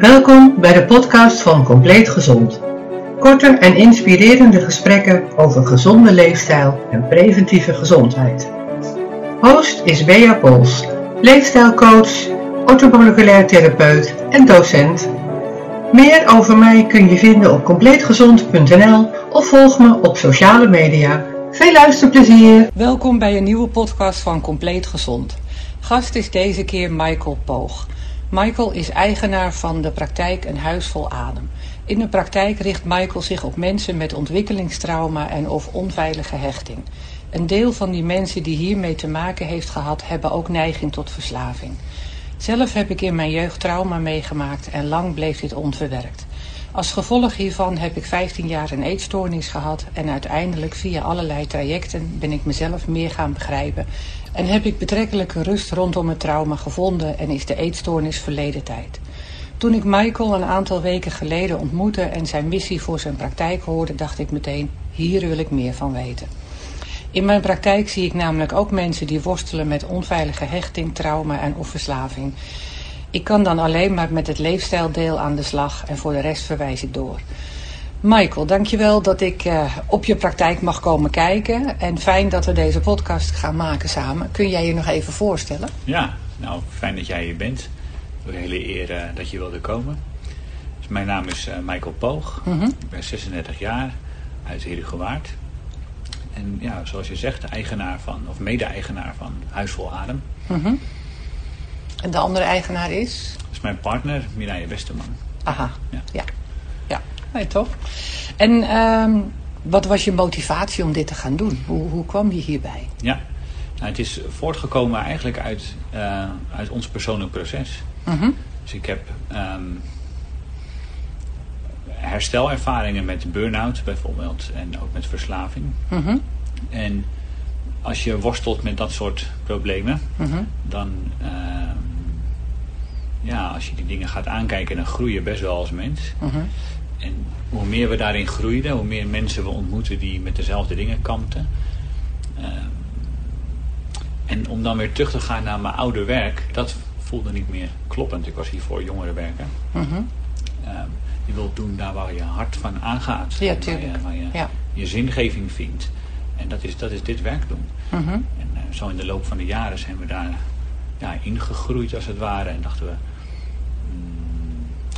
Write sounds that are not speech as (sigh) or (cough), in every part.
Welkom bij de podcast van Compleet Gezond. Korte en inspirerende gesprekken over gezonde leefstijl en preventieve gezondheid. Host is Bea Pols, leefstijlcoach, orthomoleculair therapeut en docent. Meer over mij kun je vinden op compleetgezond.nl of volg me op sociale media. Veel luisterplezier! Welkom bij een nieuwe podcast van Compleet Gezond. Gast is deze keer Michael Poog. Michael is eigenaar van de praktijk Een Huis Vol Adem. In de praktijk richt Michael zich op mensen met ontwikkelingstrauma en of onveilige hechting. Een deel van die mensen die hiermee te maken heeft gehad, hebben ook neiging tot verslaving. Zelf heb ik in mijn jeugd trauma meegemaakt en lang bleef dit onverwerkt. Als gevolg hiervan heb ik 15 jaar een eetstoornis gehad en uiteindelijk via allerlei trajecten ben ik mezelf meer gaan begrijpen en heb ik betrekkelijke rust rondom het trauma gevonden en is de eetstoornis verleden tijd. Toen ik Michael een aantal weken geleden ontmoette en zijn missie voor zijn praktijk hoorde, dacht ik meteen, hier wil ik meer van weten. In mijn praktijk zie ik namelijk ook mensen die worstelen met onveilige hechting, trauma en of verslaving. Ik kan dan alleen maar met het leefstijldeel aan de slag en voor de rest verwijs ik door. Michael, dankjewel dat ik uh, op je praktijk mag komen kijken. En fijn dat we deze podcast gaan maken samen. Kun jij je nog even voorstellen? Ja, nou fijn dat jij hier bent. Een hele eer uh, dat je wilde komen. Dus mijn naam is uh, Michael Poog. Mm -hmm. Ik ben 36 jaar uit Herugewaard. En ja, zoals je zegt, eigenaar van, of mede-eigenaar van Huis Vol Adem. Mm -hmm. En de andere eigenaar is? Dat is mijn partner, Mireille Westerman. Aha, ja. ja. Nee, toch? En um, wat was je motivatie om dit te gaan doen? Hoe, hoe kwam je hierbij? Ja, nou, het is voortgekomen eigenlijk uit, uh, uit ons persoonlijk proces. Mm -hmm. Dus ik heb um, herstelervaringen met burn-out bijvoorbeeld en ook met verslaving. Mm -hmm. En als je worstelt met dat soort problemen, mm -hmm. dan, uh, ja, als je die dingen gaat aankijken, dan groei je best wel als mens. Mhm. En hoe meer we daarin groeiden, hoe meer mensen we ontmoeten die met dezelfde dingen kampten. Uh, en om dan weer terug te gaan naar mijn oude werk, dat voelde niet meer kloppend. Ik was hiervoor jongerenwerker. Mm -hmm. uh, je wilt doen daar waar je hart van aangaat. Ja, waar tuurlijk. je, waar je, ja. je zingeving vindt. En dat is, dat is dit werk doen. Mm -hmm. En uh, zo in de loop van de jaren zijn we daar ja, ingegroeid als het ware. En dachten we,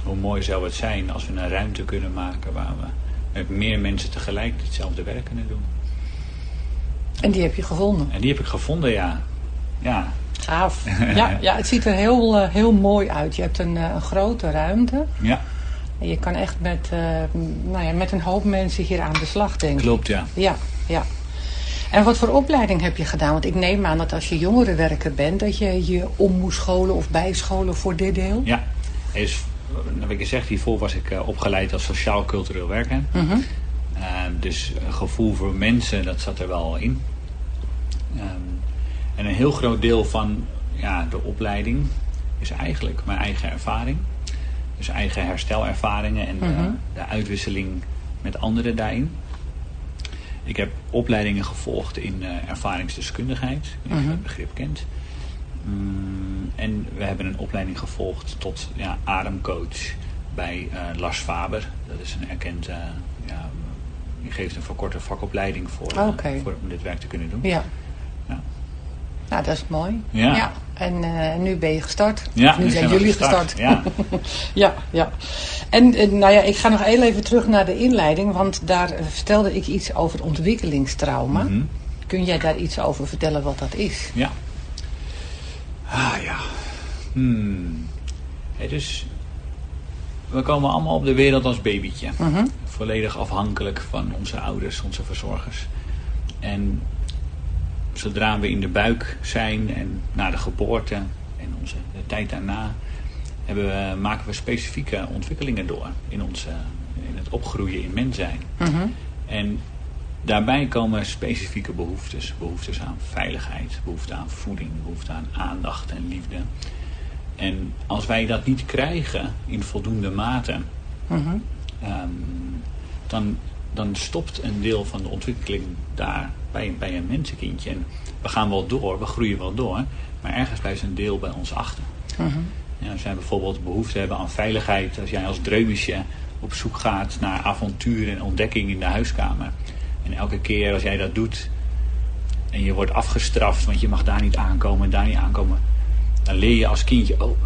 hoe mooi zou het zijn als we een ruimte kunnen maken waar we met meer mensen tegelijk hetzelfde werk kunnen doen. En die heb je gevonden? En die heb ik gevonden, ja. Ja. Gaaf. (laughs) ja, ja, het ziet er heel, uh, heel mooi uit. Je hebt een, uh, een grote ruimte. Ja. En je kan echt met, uh, nou ja, met een hoop mensen hier aan de slag, denk ik. Klopt, ja. Ja, ja. En wat voor opleiding heb je gedaan? Want ik neem aan dat als je jongerenwerker bent, dat je je om moest scholen of bijscholen voor dit deel? Ja. Is, wat ik gezegd, hiervoor was ik uh, opgeleid als sociaal-cultureel werker. Mm -hmm. uh, dus een gevoel voor mensen, dat zat er wel in. Um, en een heel groot deel van ja, de opleiding is eigenlijk mijn eigen ervaring. Dus eigen herstelervaringen en mm -hmm. de, de uitwisseling met anderen daarin. Ik heb opleidingen gevolgd in uh, ervaringsdeskundigheid, als je mm -hmm. dat begrip kent. Um, en we hebben een opleiding gevolgd tot ja, ademcoach bij uh, Lars Faber. Dat is een erkend, uh, ja, die geeft een verkorte vakopleiding voor, okay. voor, om dit werk te kunnen doen. Ja. ja. Nou, dat is mooi. Ja. ja. En uh, nu ben je gestart. Ja, nu, nu zijn, zijn jullie gestart. gestart. Ja. (laughs) ja, ja. En uh, nou ja, ik ga nog heel even terug naar de inleiding, want daar vertelde ik iets over ontwikkelingstrauma. Mm -hmm. Kun jij daar iets over vertellen wat dat is? Ja. Ah ja. Hmm. Hey, dus we komen allemaal op de wereld als babytje. -hmm. Volledig afhankelijk van onze ouders, onze verzorgers. En zodra we in de buik zijn en na de geboorte en onze, de tijd daarna, hebben we, maken we specifieke ontwikkelingen door in, onze, in het opgroeien in mens zijn. -hmm. En daarbij komen specifieke behoeftes. Behoeftes aan veiligheid, behoefte aan voeding, behoefte aan aandacht en liefde. En als wij dat niet krijgen in voldoende mate, mm -hmm. um, dan, dan stopt een deel van de ontwikkeling daar bij, bij een mensenkindje. En we gaan wel door, we groeien wel door, maar ergens blijft een deel bij ons achter. Mm -hmm. Ja, als jij bijvoorbeeld behoefte hebben aan veiligheid, als jij als dreumisje op zoek gaat naar avontuur en ontdekking in de huiskamer. En elke keer als jij dat doet en je wordt afgestraft, want je mag daar niet aankomen en daar niet aankomen. Dan leer je als kindje, oh,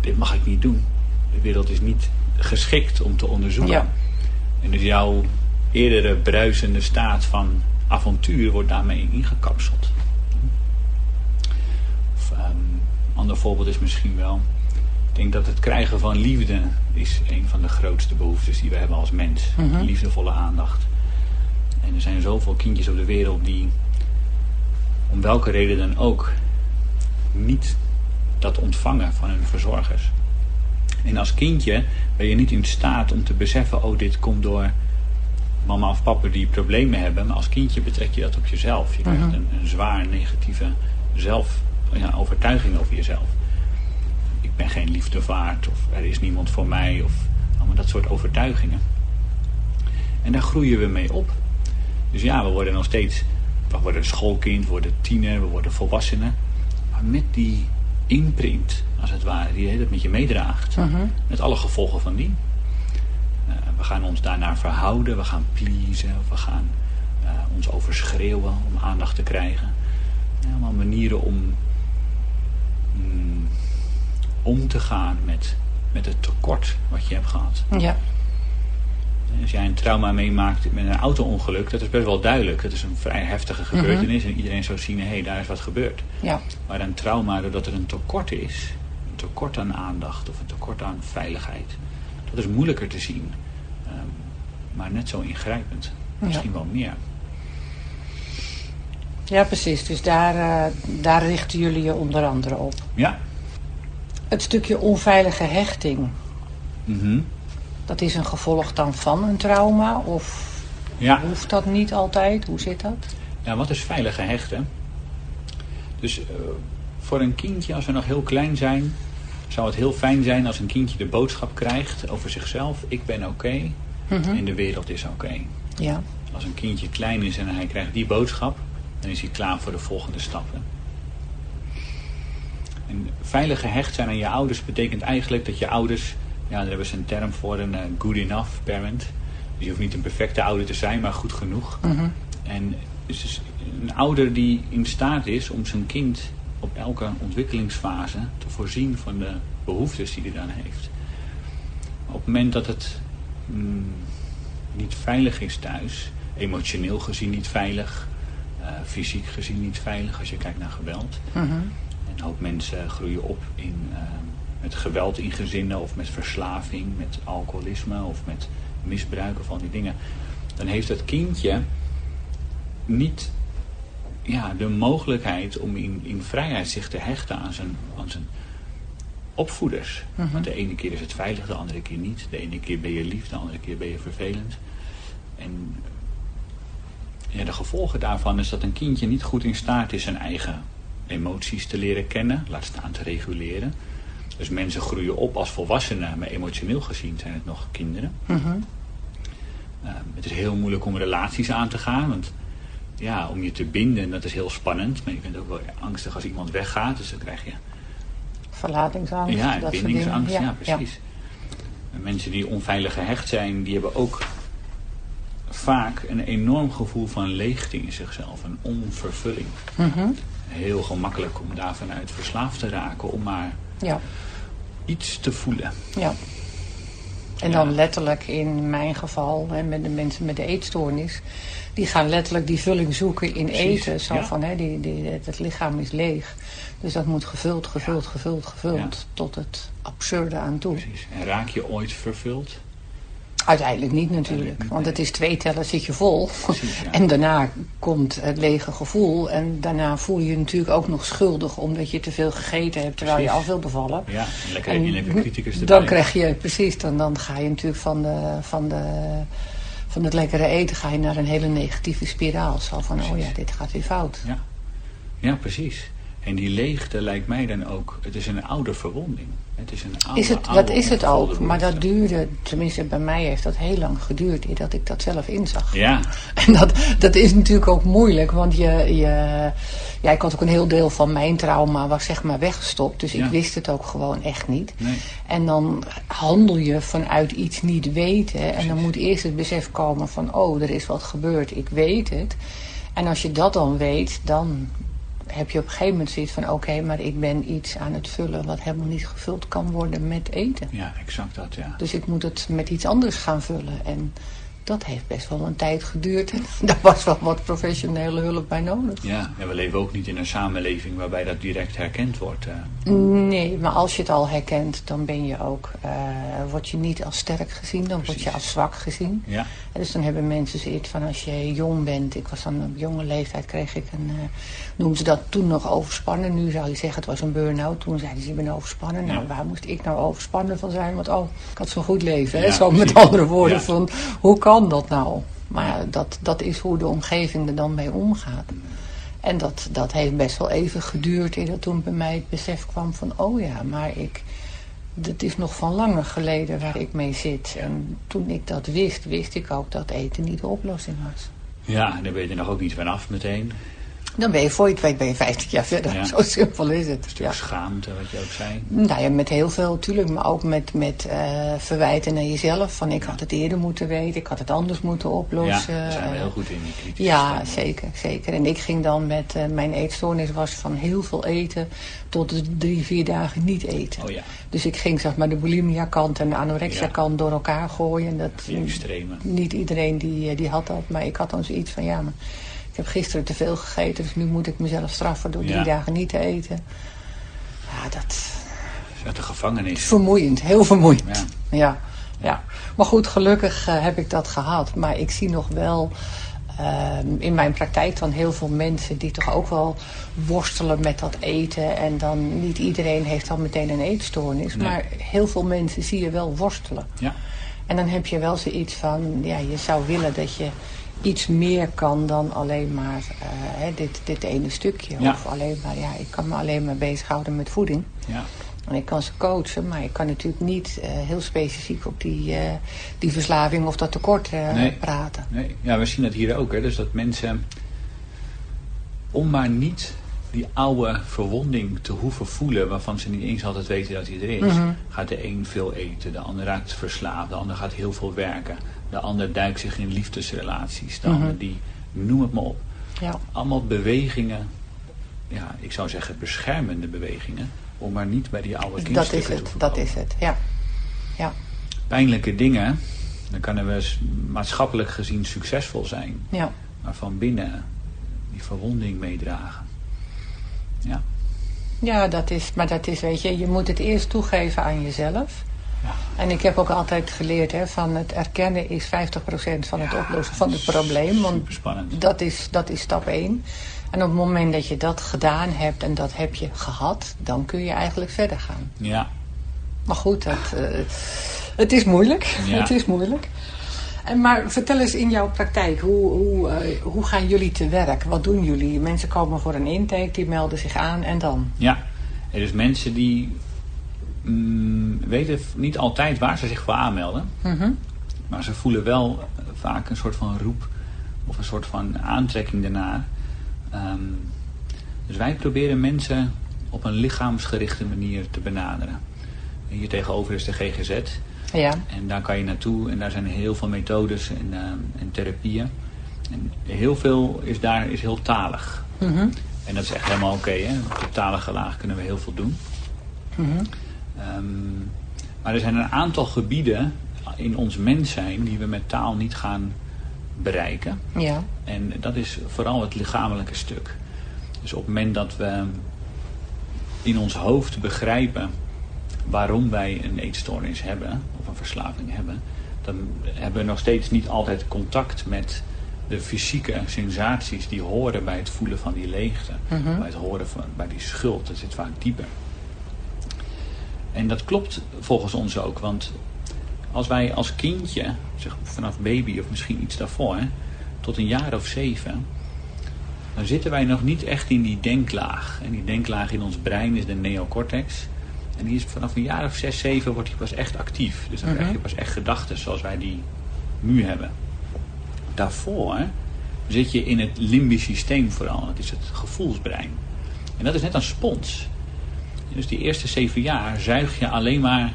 dit mag ik niet doen. De wereld is niet geschikt om te onderzoeken. Ja. En dus jouw eerdere bruisende staat van avontuur wordt daarmee ingekapseld. Of, um, ander voorbeeld is misschien wel. Ik denk dat het krijgen van liefde is een van de grootste behoeftes die we hebben als mens. Mhm. Liefdevolle aandacht. En er zijn zoveel kindjes op de wereld die om welke reden dan ook niet dat ontvangen van hun verzorgers. En als kindje ben je niet in staat om te beseffen, oh dit komt door mama of papa die problemen hebben. Maar als kindje betrek je dat op jezelf. Je krijgt Mhm. een, een zwaar negatieve zelf, ja, overtuiging over jezelf. Ik ben geen liefde waard of er is niemand voor mij of allemaal dat soort overtuigingen. En daar groeien we mee op. Dus ja, we worden nog steeds, we worden schoolkind, we worden tiener, we worden volwassenen. Maar met die imprint, als het ware, die dat met je meedraagt. Mhm. Met alle gevolgen van die. Uh, we gaan ons daarnaar verhouden, we gaan pleasen, we gaan uh, ons overschreeuwen om aandacht te krijgen. Allemaal manieren om mm, om te gaan met, met het tekort wat je hebt gehad. Ja. Als jij een trauma meemaakt met een auto-ongeluk, dat is best wel duidelijk. Dat is een vrij heftige gebeurtenis en iedereen zou zien, hé, hey, daar is wat gebeurd. Ja. Maar een trauma, doordat er een tekort is, een tekort aan aandacht of een tekort aan veiligheid, dat is moeilijker te zien. Um, maar net zo ingrijpend. Misschien Ja. wel meer. Ja, precies. Dus daar, uh, daar richten jullie je onder andere op. Ja. Het stukje onveilige hechting, Mhm. Dat is een gevolg dan van een trauma? Of Ja. hoeft dat niet altijd? Hoe zit dat? Ja, wat is veilige hechten? Dus uh, voor een kindje, als we nog heel klein zijn, zou het heel fijn zijn als een kindje de boodschap krijgt over zichzelf. Ik ben oké Mhm. en de wereld is oké. Ja. Als een kindje klein is en hij krijgt die boodschap, dan is hij klaar voor de volgende stappen. En veilig gehecht zijn aan je ouders betekent eigenlijk dat je ouders, ja, daar hebben ze een term voor, een uh, good enough parent. Dus je hoeft niet een perfecte ouder te zijn, maar goed genoeg. Mhm. En dus een ouder die in staat is om zijn kind op elke ontwikkelingsfase te voorzien van de behoeftes die hij dan heeft. Op het moment dat het mm, niet veilig is thuis, emotioneel gezien niet veilig, uh, fysiek gezien niet veilig als je kijkt naar geweld. Mhm. En een hoop mensen groeien op in, uh, met geweld in gezinnen of met verslaving, met alcoholisme of met misbruik van die dingen. Dan heeft dat kindje niet ja, de mogelijkheid om in, in vrijheid zich te hechten aan zijn, aan zijn opvoeders. Mhm. Want de ene keer is het veilig, de andere keer niet. De ene keer ben je lief, de andere keer ben je vervelend. En ja, de gevolgen daarvan is dat een kindje niet goed in staat is zijn eigen emoties te leren kennen, laat staan te reguleren. Dus mensen groeien op als volwassenen, maar emotioneel gezien zijn het nog kinderen. Mhm. Uh, het is heel moeilijk om relaties aan te gaan, want ja, om je te binden, dat is heel spannend. Maar je bent ook wel angstig als iemand weggaat, dus dan krijg je... Verlatingsangst. Ja, dat bindingsangst, ja, ja, precies. Ja. Mensen die onveilig gehecht zijn, die hebben ook vaak een enorm gevoel van leegte in zichzelf, een onvervulling. -hmm. Heel gemakkelijk om daar vanuit verslaafd te raken, om maar ja. Iets te voelen. Ja. En dan letterlijk in mijn geval, hè, met de mensen met de eetstoornis, die gaan letterlijk die vulling zoeken in Precies, eten. Zo ja. van, hè, die, die, het lichaam is leeg. Dus dat moet gevuld, gevuld, Ja. gevuld, gevuld, tot het absurde aan toe. Precies. En raak je ooit vervuld? Uiteindelijk niet natuurlijk, want het is twee tellen zit je vol. Precies, ja. En daarna komt het lege gevoel. En daarna voel je je natuurlijk ook nog schuldig omdat je te veel gegeten hebt terwijl je af wil bevallen. Ja, en lekker En innerlijke criticus erbij. dan krijg je, precies, dan, dan ga je natuurlijk van, de, van, de, van het lekkere eten ga je naar een hele negatieve spiraal. Zo van, oh ja, dit gaat weer fout. Ja. ja, precies. En die leegte lijkt mij dan ook, het is een oude verwonding. Het is een oude, is het, oude dat is het ook, maar dat duurde, tenminste bij mij heeft dat heel lang geduurd, dat ik dat zelf inzag. Ja, (laughs) En dat, dat is natuurlijk ook moeilijk, want je, je, ja, ik had ook een heel deel van mijn trauma was zeg maar weggestopt. Dus Ja. ik wist het ook gewoon echt niet. nee. En dan handel je vanuit iets niet weten. En dan moet eerst het besef komen van, oh, er is wat gebeurd, ik weet het. En als je dat dan weet, dan heb je op een gegeven moment zoiets van, oké, maar ik ben iets aan het vullen wat helemaal niet gevuld kan worden met eten. Ja, exact dat, ja. Dus ik moet het met iets anders gaan vullen. En dat heeft best wel een tijd geduurd. (laughs) En daar was wel wat professionele hulp bij nodig. Ja, en we leven ook niet in een samenleving waarbij dat direct herkend wordt. eh. Nee, maar als je het al herkent, dan ben je ook, eh, word je niet als sterk gezien, dan word je als zwak gezien. Ja, En dus dan hebben mensen zoiets van als je jong bent, ik was dan op jonge leeftijd, kreeg ik een, eh noemden ze dat toen nog overspannen. Nu zou je zeggen het was een burn-out. Toen zeiden ze je bent overspannen. Nou, Ja. waar moest ik nou overspannen van zijn? Want oh, ik had zo'n goed leven. Hè? Ja, Zo met andere woorden Ja. van, hoe kan dat nou? Maar dat, dat is hoe de omgeving er dan mee omgaat. En dat, dat heeft best wel even geduurd eer dat toen bij mij het besef kwam van, oh ja, maar ik, het is nog van langer geleden waar ik mee zit. En toen ik dat wist, wist ik ook dat eten niet de oplossing was. ja, en daar ben je er nog ook niet van af meteen. Dan ben je voor je het weet ben je 50 jaar verder. Ja. (laughs) Zo simpel is het. Een stuk Ja. schaamte, wat je ook zei. Nou ja, met heel veel natuurlijk, maar ook met, met eh, verwijten naar jezelf. Van ik had het eerder moeten weten, ik had het anders moeten Ja, oplossen. daar zijn we heel goed in, die kritische Ja, zeker, zeker. En ik ging dan met, eh, mijn eetstoornis was van heel veel eten tot drie, vier dagen niet eten. Oh ja, Dus ik ging zeg maar de bulimia kant en de anorexia Ja. kant door elkaar gooien. En dat, die extreme. niet iedereen die, eh, die had dat, maar ik had dan zoiets van ja, maar ik heb gisteren te veel gegeten, dus nu moet ik mezelf straffen door drie Ja. dagen niet te eten. Ja, dat Uit de gevangenis. vermoeiend, heel vermoeiend. Ja. Ja, ja. Maar goed, gelukkig eh, heb ik dat gehad. Maar ik zie nog wel ehm, in mijn praktijk dan heel veel mensen die toch ook wel worstelen met dat eten. En dan niet iedereen heeft dan meteen een eetstoornis. Nee. Maar heel veel mensen zie je wel worstelen. Ja. En dan heb je wel zoiets van, ja, je zou willen dat je iets meer kan dan alleen maar eh, hè, dit, dit ene stukje. Ja. Of alleen maar, ja, ik kan me alleen maar bezighouden met voeding. Ja. En ik kan ze coachen, maar ik kan natuurlijk niet eh, heel specifiek op die, eh, die verslaving of dat tekort Nee. praten. Nee, ja, we zien dat hier ook. Hè. Dus dat mensen, om maar niet die oude verwonding te hoeven voelen, waarvan ze niet eens altijd weten dat die er is, Mhm. gaat de een veel eten, de ander raakt verslaafd, de ander gaat heel veel werken, de ander duikt zich in liefdesrelaties, de Mhm. ander die, noem het maar op. Ja. Allemaal bewegingen, ja, ik zou zeggen beschermende bewegingen, om maar niet bij die oude Dat is kindstukken te het, hoeven dat komen. is het, ja. ja. Pijnlijke dingen, dan kunnen we maatschappelijk gezien succesvol zijn, ja. maar van binnen die verwonding meedragen. Ja, Ja, dat is, maar dat is, weet je, je moet het eerst toegeven aan jezelf. En ik heb ook altijd geleerd, hè, van het erkennen is 50% van het oplossen van het probleem. Want dat is, dat is stap 1. En op het moment dat je dat gedaan hebt en dat heb je gehad, dan kun je eigenlijk verder gaan. ja, Maar goed, dat, eh, het is moeilijk. Ja. (laughs) Het is moeilijk. En maar vertel eens in jouw praktijk, hoe, hoe, eh, hoe gaan jullie te werk? Wat doen jullie? Mensen komen voor een intake, die melden zich aan en dan? ja. Er is mensen die mm, weten niet altijd waar ze zich voor aanmelden, Mhm. maar ze voelen wel eh, vaak een soort van roep of een soort van aantrekking daarna. Ehm, dus wij proberen mensen op een lichaamsgerichte manier te benaderen. En hier tegenover is de GGZ. Ja, En daar kan je naartoe en daar zijn heel veel methodes en, eh, en therapieën. En heel veel is daar is heel talig. Mhm. En dat is echt helemaal oké. hè. Op de talige laag kunnen we heel veel doen. Mhm. Ehm, maar er zijn een aantal gebieden in ons mens zijn die we met taal niet gaan bereiken. ja, En dat is vooral het lichamelijke stuk. Dus op het moment dat we in ons hoofd begrijpen waarom wij een eetstoornis hebben, of een verslaving hebben, dan hebben we nog steeds niet altijd contact met de fysieke sensaties die horen bij het voelen van die leegte, Mhm. bij het horen van bij die schuld. Dat zit vaak dieper. En dat klopt volgens ons ook, want als wij als kindje, zeg vanaf baby of misschien iets daarvoor, tot een jaar of zeven, dan zitten wij nog niet echt in die denklaag. En die denklaag in ons brein is de neocortex. En die is vanaf een jaar of zes, zeven wordt die pas echt actief. Dus dan krijg je pas echt gedachten zoals wij die nu hebben. Daarvoor zit je in het limbisch systeem vooral. Dat is het gevoelsbrein. En dat is net een spons. Dus die eerste zeven jaar zuig je alleen maar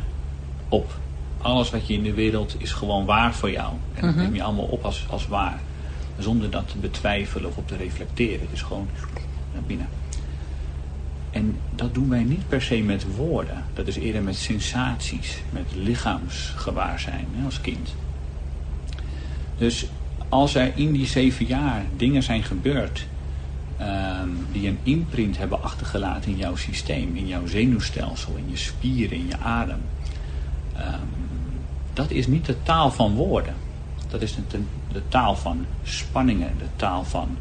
op. Alles wat je in de wereld is gewoon waar voor jou. En dat neem je allemaal op als, als waar. Zonder dat te betwijfelen of op te reflecteren. Het is gewoon naar binnen. En dat doen wij niet per se met woorden. Dat is eerder met sensaties, met lichaamsgewaarzijn hè, als kind. Dus als er in die zeven jaar dingen zijn gebeurd ehm, die een imprint hebben achtergelaten in jouw systeem, in jouw zenuwstelsel, in je spieren, in je adem. Ehm, dat is niet de taal van woorden. Dat is de, de taal van spanningen, de taal van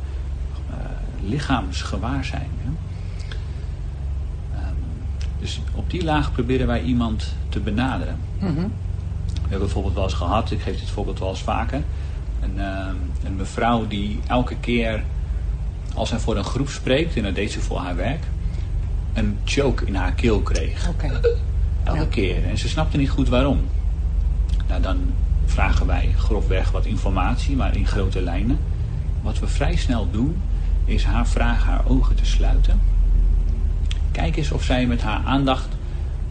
uh, lichaamsgewaarzijn. Hè? Um, dus op die laag proberen wij iemand te benaderen. Mm -hmm. We hebben bijvoorbeeld wel eens gehad, ik geef dit voorbeeld wel eens vaker. Een, een mevrouw die elke keer als hij voor een groep spreekt, en dat deed ze voor haar werk, een choke in haar keel kreeg. Okay. (laughs) Elke ja. keer. En ze snapte niet goed waarom. Nou, dan vragen wij grofweg wat informatie, maar in grote lijnen. Wat we vrij snel doen, is haar vragen haar ogen te sluiten. Kijk eens of zij met haar aandacht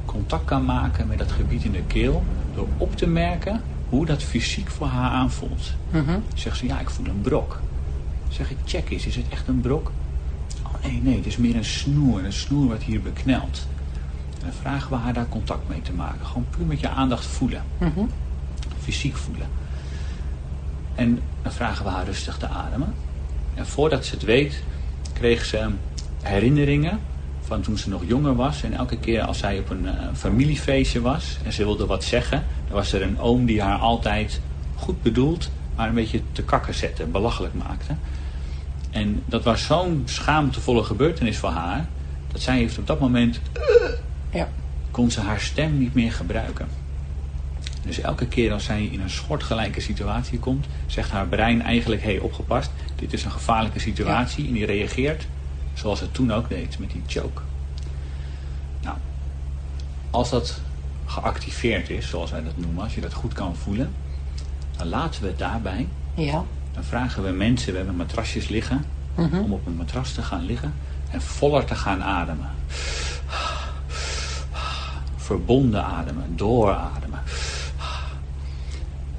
contact kan maken met dat gebied in de keel. Door op te merken hoe dat fysiek voor haar aanvoelt. Mm -hmm. Zegt ze, ja, ik voel een brok. Zeg ik, check eens, is het echt een brok? Oh nee, nee, het is meer een snoer. Een snoer wat hier beknelt. En dan vragen we haar daar contact mee te maken. Gewoon puur met je aandacht voelen. Mm -hmm. Fysiek voelen. En dan vragen we haar rustig te ademen. En voordat ze het weet, kreeg ze herinneringen van toen ze nog jonger was. En elke keer als zij op een uh, familiefeestje was en ze wilde wat zeggen, dan was er een oom die haar altijd goed bedoeld, maar een beetje te kakken zette, belachelijk maakte. En dat was zo'n schaamtevolle gebeurtenis voor haar, dat zij heeft op dat moment, ja. kon ze haar stem niet meer gebruiken. Dus elke keer als zij in een soortgelijke situatie komt, zegt haar brein eigenlijk, hé hey, opgepast, dit is een gevaarlijke situatie. Ja. En die reageert zoals het toen ook deed met die choke. Nou, als dat geactiveerd is, zoals wij dat noemen, als je dat goed kan voelen, dan laten we het daarbij. Ja. Dan vragen we mensen, we hebben matrasjes liggen, -hmm. om op een matras te gaan liggen en voller te gaan ademen. Verbonden ademen, doorademen.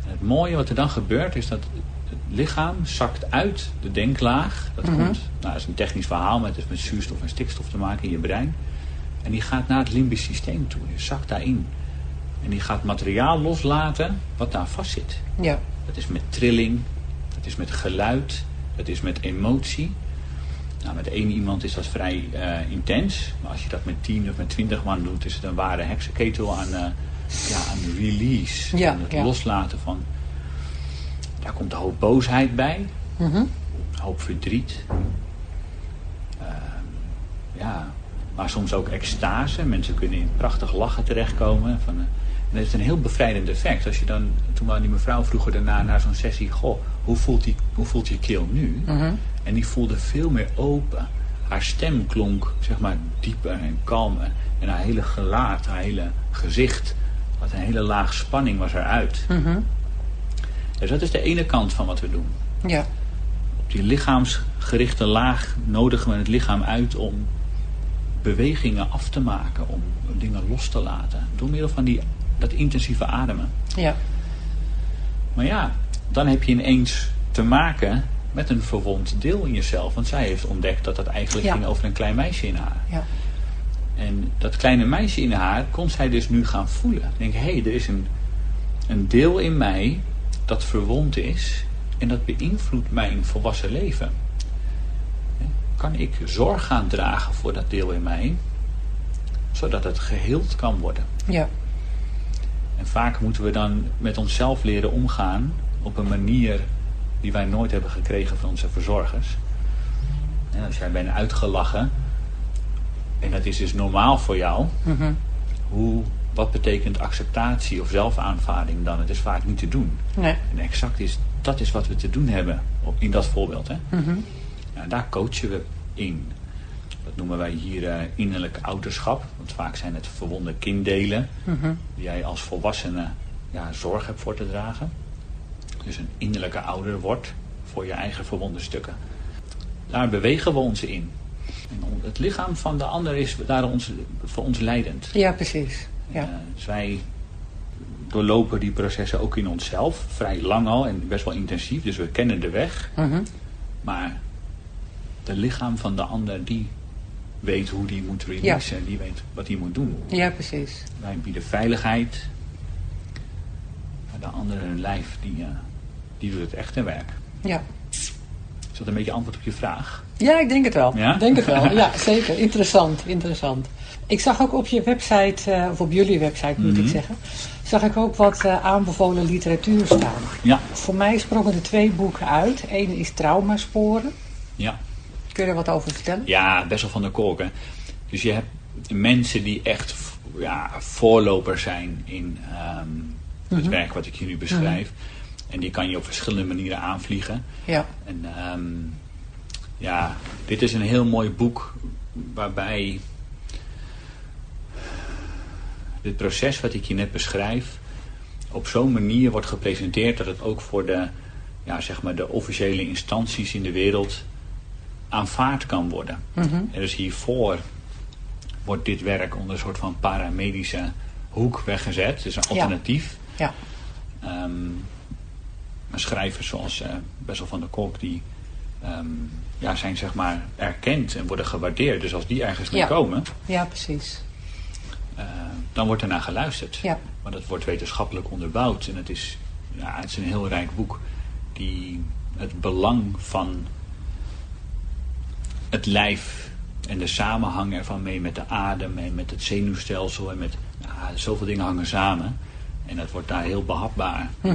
En het mooie wat er dan gebeurt is dat het lichaam zakt uit de denklaag. Dat, -hmm. komt, nou, dat is een technisch verhaal, maar het is met zuurstof en stikstof te maken in je brein. En die gaat naar het limbisch systeem toe. Je zakt daarin. En die gaat materiaal loslaten wat daar vast zit. Ja. Dat is met trilling, dat is met geluid, dat is met emotie. Nou, met één iemand is dat vrij uh, intens. Maar als je dat met tien of met twintig man doet, is het een ware heksenketel aan, uh, ja, aan release. Ja, aan het ja. loslaten van... Daar komt een hoop boosheid bij. Mm -hmm. Een hoop verdriet. Uh, ja, maar soms ook extase. Mensen kunnen in prachtig lachen terechtkomen. Van, en dat heeft een heel bevrijdend effect. Als je dan, toen wou die mevrouw vroeger daarna naar zo'n sessie, goh, hoe voelt, die, hoe voelt je keel nu? -hmm. En die voelde veel meer open. Haar stem klonk, zeg maar, dieper en kalmer. En haar hele gelaat, haar hele gezicht, had een hele laag spanning was eruit. -hmm. Dus dat is de ene kant van wat we doen. Ja. Op die lichaamsgerichte laag nodigen we het lichaam uit om bewegingen af te maken, om dingen los te laten. Door middel van die, dat intensieve ademen. Ja. Maar ja, dan heb je ineens te maken met een verwond deel in jezelf. Want zij heeft ontdekt dat dat eigenlijk Ja. ging over een klein meisje in haar. Ja. En dat kleine meisje in haar kon zij dus nu gaan voelen. Ik denk, hé, hey, er is een, een deel in mij dat verwond is. En dat beïnvloedt mijn volwassen leven. Kan ik zorg gaan dragen voor dat deel in mij? Zodat het geheeld kan worden. Ja. En vaak moeten we dan met onszelf leren omgaan op een manier die wij nooit hebben gekregen van onze verzorgers. En als jij bent uitgelachen, en dat is dus normaal voor jou, Mm -hmm. hoe, wat betekent acceptatie of zelfaanvaarding dan? Het is vaak niet te doen. Nee. En exact is, dat is wat we te doen hebben in dat voorbeeld. Hè? Mm -hmm. Nou, daar coachen we in. Dat noemen wij hier eh, innerlijk ouderschap. Want vaak zijn het verwonde kinddelen Mhm. die jij als volwassene ja, zorg hebt voor te dragen. Dus een innerlijke ouder wordt voor je eigen verwonde stukken. Daar bewegen we ons in. En het lichaam van de ander is daar ons, voor ons leidend. Ja, precies. Ja. Eh, dus wij doorlopen die processen ook in onszelf. Vrij lang al en best wel intensief. Dus we kennen de weg. Mhm. Maar het lichaam van de ander, die weet hoe die moet releasen. Die weet wat hij moet doen. ja, precies. Wij bieden veiligheid. Maar de andere lijf, die, eh, die doet het echte werk. Ja. Is dat een beetje antwoord op je vraag? Ja, ik denk het wel. Ja? Ik denk het wel. Ja, (laughs) zeker. Interessant, interessant. Ik zag ook op je website, eh, of op jullie website moet Mhm. ik zeggen, zag ik ook wat eh, aanbevolen literatuur staan. Ja. Voor mij sprongen er twee boeken uit. Eén is Traumasporen. Ja. Kun je er wat over vertellen? Ja, best wel van de kolken. Dus je hebt mensen die echt ja, voorlopers zijn in ehm, het Mhm. werk wat ik hier nu beschrijf. En die kan je op verschillende manieren aanvliegen. Ja. En ehm, ja, dit is een heel mooi boek waarbij dit proces wat ik je net beschrijf op zo'n manier wordt gepresenteerd dat het ook voor de, ja, zeg maar de officiële instanties in de wereld aanvaard kan worden. Mhm. En dus hiervoor wordt dit werk onder een soort van paramedische hoek weggezet. Dus een Ja. alternatief. Ja. Ehm, maar schrijvers zoals eh Bessel van der Kolk, die ehm, ja, zijn zeg maar erkend en worden gewaardeerd. Dus als die ergens mee Ja. komen, ja, precies. eh, dan wordt er naar geluisterd. Ja. Maar dat wordt wetenschappelijk onderbouwd. En het is, ja, het is een heel rijk boek die het belang van het lijf en de samenhang ervan mee met de adem en met het zenuwstelsel en met ja, zoveel dingen hangen samen. En dat wordt daar heel behapbaar eh,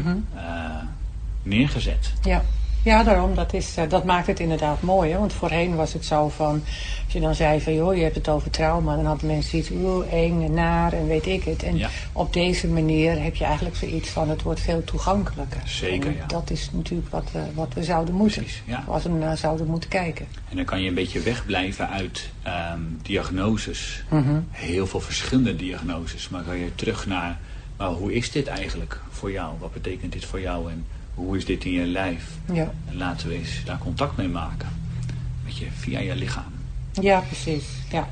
neergezet. Ja. Ja, daarom. Dat, is, eh, dat maakt het inderdaad mooi. Hè? Want voorheen was het zo van... Als je dan zei van, joh, je hebt het over trauma... dan hadden mensen iets, oeh, eng en naar en weet ik het. En Ja. op deze manier heb je eigenlijk zoiets van... het wordt veel toegankelijker. Zeker, En ja. Dat is natuurlijk wat we, wat we zouden moeten. Precies, ja. Als we naar zouden moeten kijken. En dan kan je een beetje wegblijven uit ehm, diagnoses. Mhm. Heel veel verschillende diagnoses. Maar kan je terug naar, maar hoe is dit eigenlijk voor jou? Wat betekent dit voor jou? En hoe is dit in je lijf? Ja. En laten we eens daar contact mee maken. Met je, via je lichaam. ja, precies. Ja.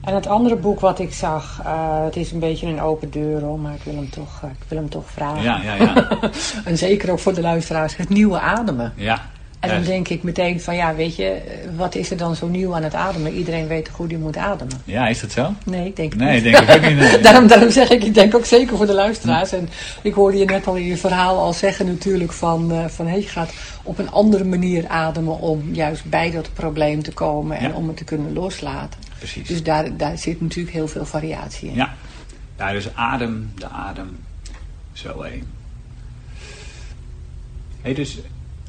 En het andere boek wat ik zag... eh, het is een beetje een open deur, hoor, maar ik wil hem toch, eh, ik wil hem toch vragen. Ja, ja, ja. (laughs) En zeker ook voor de luisteraars, het nieuwe ademen. ja. En dan denk ik meteen van ja, weet je, wat is er dan zo nieuw aan het ademen? Iedereen weet toch hoe die moet ademen? Ja, is dat zo? Nee, ik denk het Nee, niet. denk ik ook niet. nee. (laughs) daarom, daarom zeg ik, ik denk ook zeker voor de luisteraars. En ik hoorde je net al in je verhaal al zeggen natuurlijk van, eh, van hey, je gaat op een andere manier ademen om juist bij dat probleem te komen en Ja. om het te kunnen loslaten. Precies. Dus daar, daar zit natuurlijk heel veel variatie in. Ja. ja, dus adem, de adem. Zo hé. Hey, dus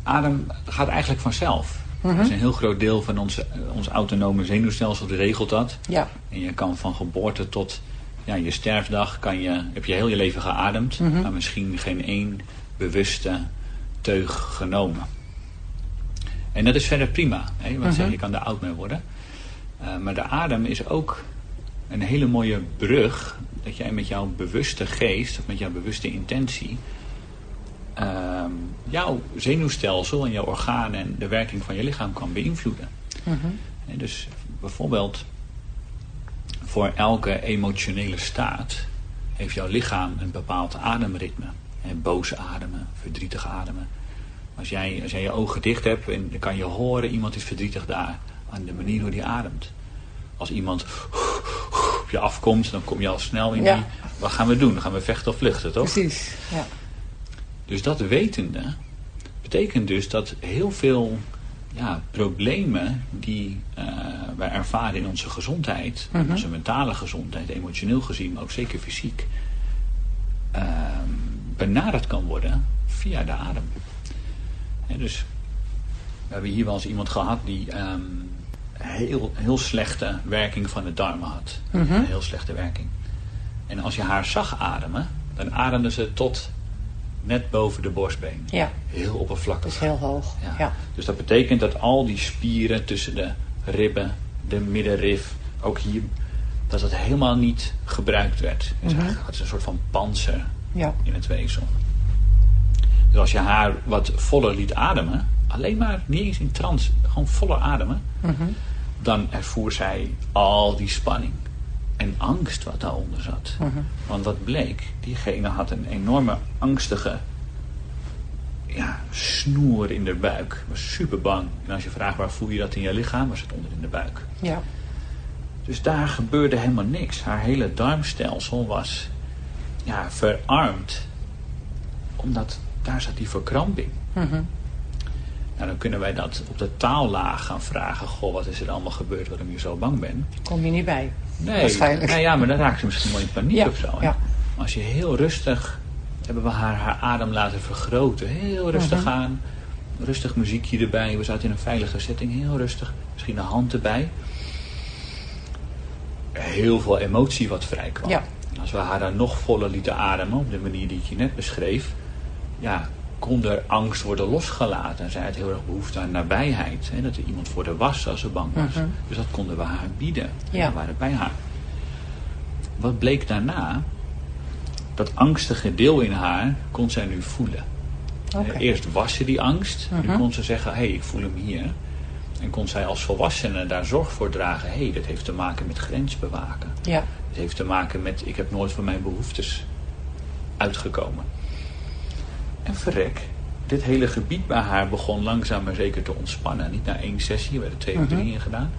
adem gaat eigenlijk vanzelf. Mhm. Dat is een heel groot deel van ons, ons autonome zenuwstelsel, regelt dat. Ja, En je kan van geboorte tot ja, je sterfdag, kan je, heb je heel je leven geademd. Mhm. Maar misschien geen één bewuste teug genomen. En dat is verder prima. Hè? Want Mhm. je kan er oud mee worden. Eh, maar de adem is ook een hele mooie brug. Dat jij met jouw bewuste geest, of met jouw bewuste intentie... ehm, jouw zenuwstelsel en jouw organen en de werking van je lichaam kan beïnvloeden. Mhm. Dus bijvoorbeeld voor elke emotionele staat heeft jouw lichaam een bepaald ademritme. En boos ademen, verdrietig ademen. Als jij, als jij je ogen dicht hebt en dan kan je horen iemand is verdrietig daar aan de manier hoe die ademt. Als iemand op je afkomt, dan kom je al snel in Ja. die... Wat gaan we doen? Dan gaan we vechten of vluchten, toch? precies. Ja. Dus dat wetende betekent dus dat heel veel ja, problemen die eh, wij ervaren in onze gezondheid, Mhm. onze mentale gezondheid, emotioneel gezien, maar ook zeker fysiek, ehm, benaderd kan worden via de adem. En dus we hebben hier wel eens iemand gehad die ehm, heel, heel slechte werking van de darmen had. Mhm. Een heel slechte werking. En als je haar zag ademen, dan ademde ze tot net boven de borstbeen. Ja, Heel oppervlakkig. dat is heel hoog. Ja. Ja. Dus dat betekent dat al die spieren tussen de ribben, de middenrif, ook hier, dat dat helemaal niet gebruikt werd. Mhm. eigenlijk had ze een soort van panzer Ja. in het weefsel. Dus als je haar wat voller liet ademen, alleen maar niet eens in trance, gewoon voller ademen, Mhm. dan ervoer zij al die spanning en angst wat daaronder zat. Mhm. Want wat bleek, diegene had een enorme angstige ja, snoer in de buik. Was super bang. En als je vraagt waar voel je dat in je lichaam, was het onder in de buik. Ja. Dus daar gebeurde helemaal niks. Haar hele darmstelsel was ja, verarmd. Omdat daar zat die verkramping. Mhm. Nou, dan kunnen wij dat op de taallaag gaan vragen. Goh, wat is er allemaal gebeurd waarom je zo bang bent? Kom je niet bij. Nee, Waarschijnlijk. nou ja, maar dan raakt ze misschien wel in paniek Ja, of zo. ja. Als je heel rustig, hebben we haar, haar adem laten vergroten. Heel rustig Mhm. aan. Rustig muziekje erbij. We zaten in een veilige setting. Heel rustig. Misschien een hand erbij. Heel veel emotie wat vrij kwam. Ja. Als we haar dan nog voller lieten ademen, op de manier die ik je net beschreef, ja, kon er angst worden losgelaten. En zij had heel erg behoefte aan nabijheid. Hè, dat er iemand voor de was als ze bang was. Mhm. Dus dat konden we haar bieden. Ja. We waren bij haar. Wat bleek daarna? Dat angstige deel in haar kon zij nu voelen. Eerst was ze die angst. Nu Mhm. kon ze zeggen, hé, hey, ik voel hem hier. En kon zij als volwassene daar zorg voor dragen. Hé, hey, dat heeft te maken met grens bewaken. Ja. Het heeft te maken met, ik heb nooit van mijn behoeftes uitgekomen. En verrek, dit hele gebied bij haar begon langzaam maar zeker te ontspannen. Niet na één sessie, er werden twee of Mhm. drie in gedaan.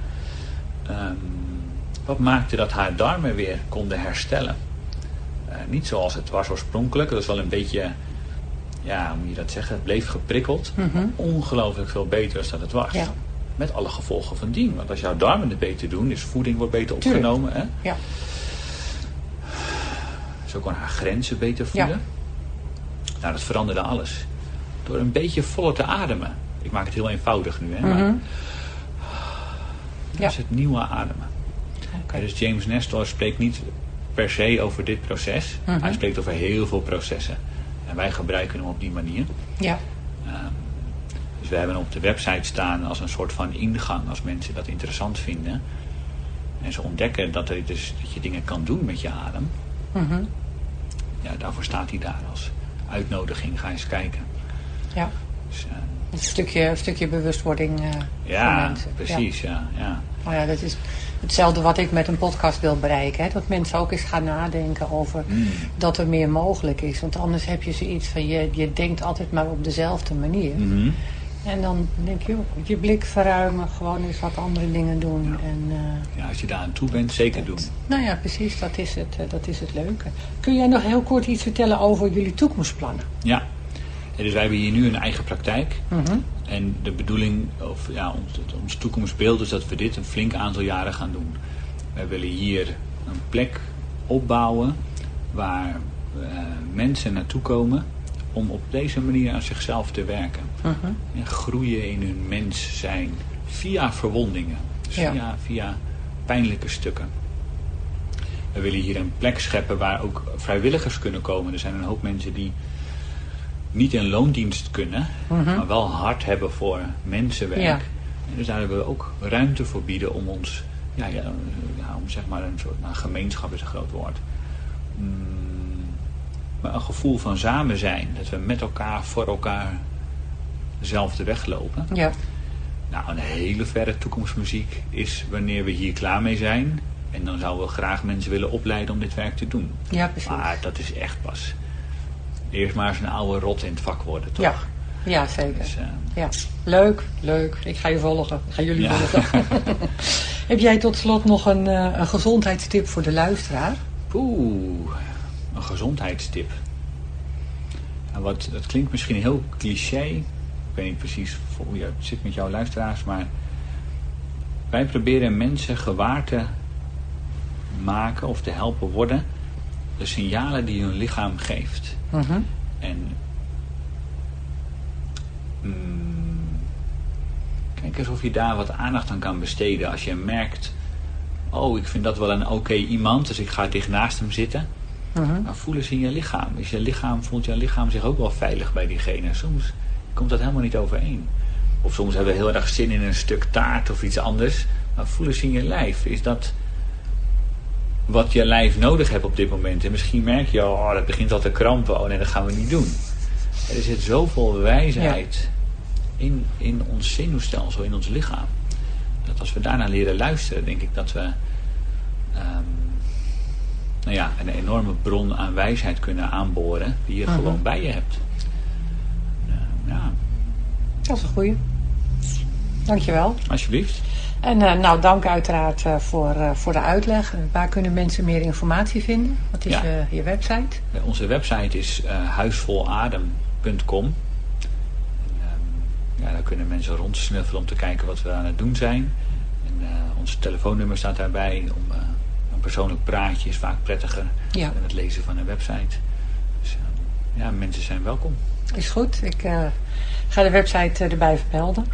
Ehm, wat maakte dat haar darmen weer konden herstellen? Eh, niet zoals het was oorspronkelijk. Dat is wel een beetje, ja, hoe moet je dat zeggen? Het bleef geprikkeld. Mhm. Ongelooflijk veel beter dan dat het was. Ja. Met alle gevolgen van dien. Want als jouw darmen het beter doen, dus voeding wordt beter opgenomen. Hè? Ja. Zo kon haar grenzen beter voelen. Ja. Nou, dat veranderde alles. Door een beetje voller te ademen. Ik maak het heel eenvoudig nu, hè. Maar Mhm. dat Ja. is het nieuwe ademen. Dus James Nestor spreekt niet per se over dit proces. Mhm. Hij spreekt over heel veel processen. En wij gebruiken hem op die manier. Ja. Ehm, dus we hebben hem op de website staan als een soort van ingang. Als mensen dat interessant vinden. En ze ontdekken dat, er dus, dat je dingen kan doen met je adem. Mhm. Ja, daarvoor staat hij daar als uitnodiging. Ga eens kijken. Ja. Dus, eh, Een stukje, een stukje bewustwording voor ja, mensen. Ja. precies. Ja. Ja, Nou ja, dat is hetzelfde wat ik met een podcast wil bereiken. Hè? Dat mensen ook eens gaan nadenken over Mm. dat er meer mogelijk is. Want anders heb je zoiets van, je, je denkt altijd maar op dezelfde manier. Mhm. En dan denk je, joh, je blik verruimen, gewoon eens wat andere dingen doen. En, eh, ja, als je daar aan toe bent, zeker doen. nou ja, precies, dat is, het, eh, dat is het leuke. Kun jij nog heel kort iets vertellen over jullie toekomstplannen? Ja. En dus wij hebben hier nu een eigen praktijk. Mhm. En de bedoeling, of ja, ons, het- ons toekomstbeeld is dat we dit een flink aantal jaren gaan doen. Wij willen hier een plek opbouwen waar eh, mensen naartoe komen om op deze manier aan zichzelf te werken. Mhm. En groeien in hun mens zijn via verwondingen. Dus Ja. via, via pijnlijke stukken. We willen hier een plek scheppen waar ook vrijwilligers kunnen komen. Er zijn een hoop mensen die niet in loondienst kunnen, Mhm. maar wel hard hebben voor mensenwerk. Ja. En dus daar willen we ook ruimte voor bieden om ons, ja, ja, ja, om zeg maar een soort, nou, gemeenschap is een groot woord. Maar een gevoel van samen zijn. Dat we met elkaar, voor elkaar dezelfde weg lopen. Ja, Nou, een hele verre toekomstmuziek is wanneer we hier klaar mee zijn. En dan zouden we graag mensen willen opleiden om dit werk te doen. ja precies. Maar dat is echt pas. Eerst maar eens een oude rot in het vak worden, toch? Ja, ja zeker. Dus, eh, Ja, leuk, leuk. Ik ga je volgen. Ik ga jullie Ja. volgen. (laughs) Heb jij tot slot nog een, eh, een gezondheidstip voor de luisteraar? Oeh, een gezondheidstip. Nou, wat, dat klinkt misschien heel cliché. Ik weet niet precies hoe je het zit met jouw luisteraars, maar wij proberen mensen gewaar te maken of te helpen worden de signalen die hun lichaam geeft. Mhm. En mm, kijk eens of je daar wat aandacht aan kan besteden. Als je merkt, oh ik vind dat wel een oké iemand, dus ik ga dicht naast hem zitten. -huh. Maar voelen ze in je lichaam. Is je lichaam, voelt je lichaam zich ook wel veilig bij diegene? Soms komt dat helemaal niet overeen. Of soms hebben we heel erg zin in een stuk taart of iets anders. Maar voelen ze in je lijf. Is dat wat je lijf nodig hebt op dit moment? En misschien merk je, oh, dat begint al te krampen. Oh nee, dat gaan we niet doen. Er zit zoveel wijsheid in, in ons zenuwstelsel, in ons lichaam. Dat als we daarna leren luisteren, denk ik dat we um, nou ja, een enorme bron aan wijsheid kunnen aanboren die je gewoon bij je hebt. Uh, ja. Dat is een goeie. Dankjewel. Alsjeblieft. En uh, nou, dank uiteraard uh, voor, uh, voor de uitleg. Waar kunnen mensen meer informatie vinden? Wat is ja. je website? Onze website is huisvoladem.com. Ja, daar kunnen mensen rondsnuffelen om te kijken wat we aan het doen zijn. En ons telefoonnummer staat daarbij. Om, een persoonlijk praatje is vaak prettiger ja. dan het lezen van een website. Dus ja, mensen zijn welkom. Is goed. Ik ga de website erbij vermelden.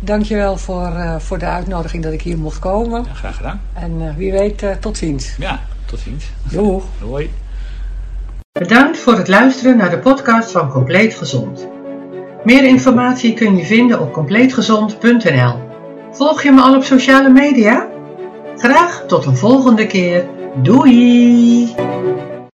Dankjewel voor, uh, voor de uitnodiging dat ik hier mocht komen. Ja, graag gedaan. En uh, wie weet, uh, tot ziens. Ja, tot ziens. Doeg. (laughs) Hoi. Bedankt voor het luisteren naar de podcast van Compleet Gezond. Meer informatie kun je vinden op compleetgezond.nl. Volg je me al op sociale media? Graag tot een volgende keer. Doei!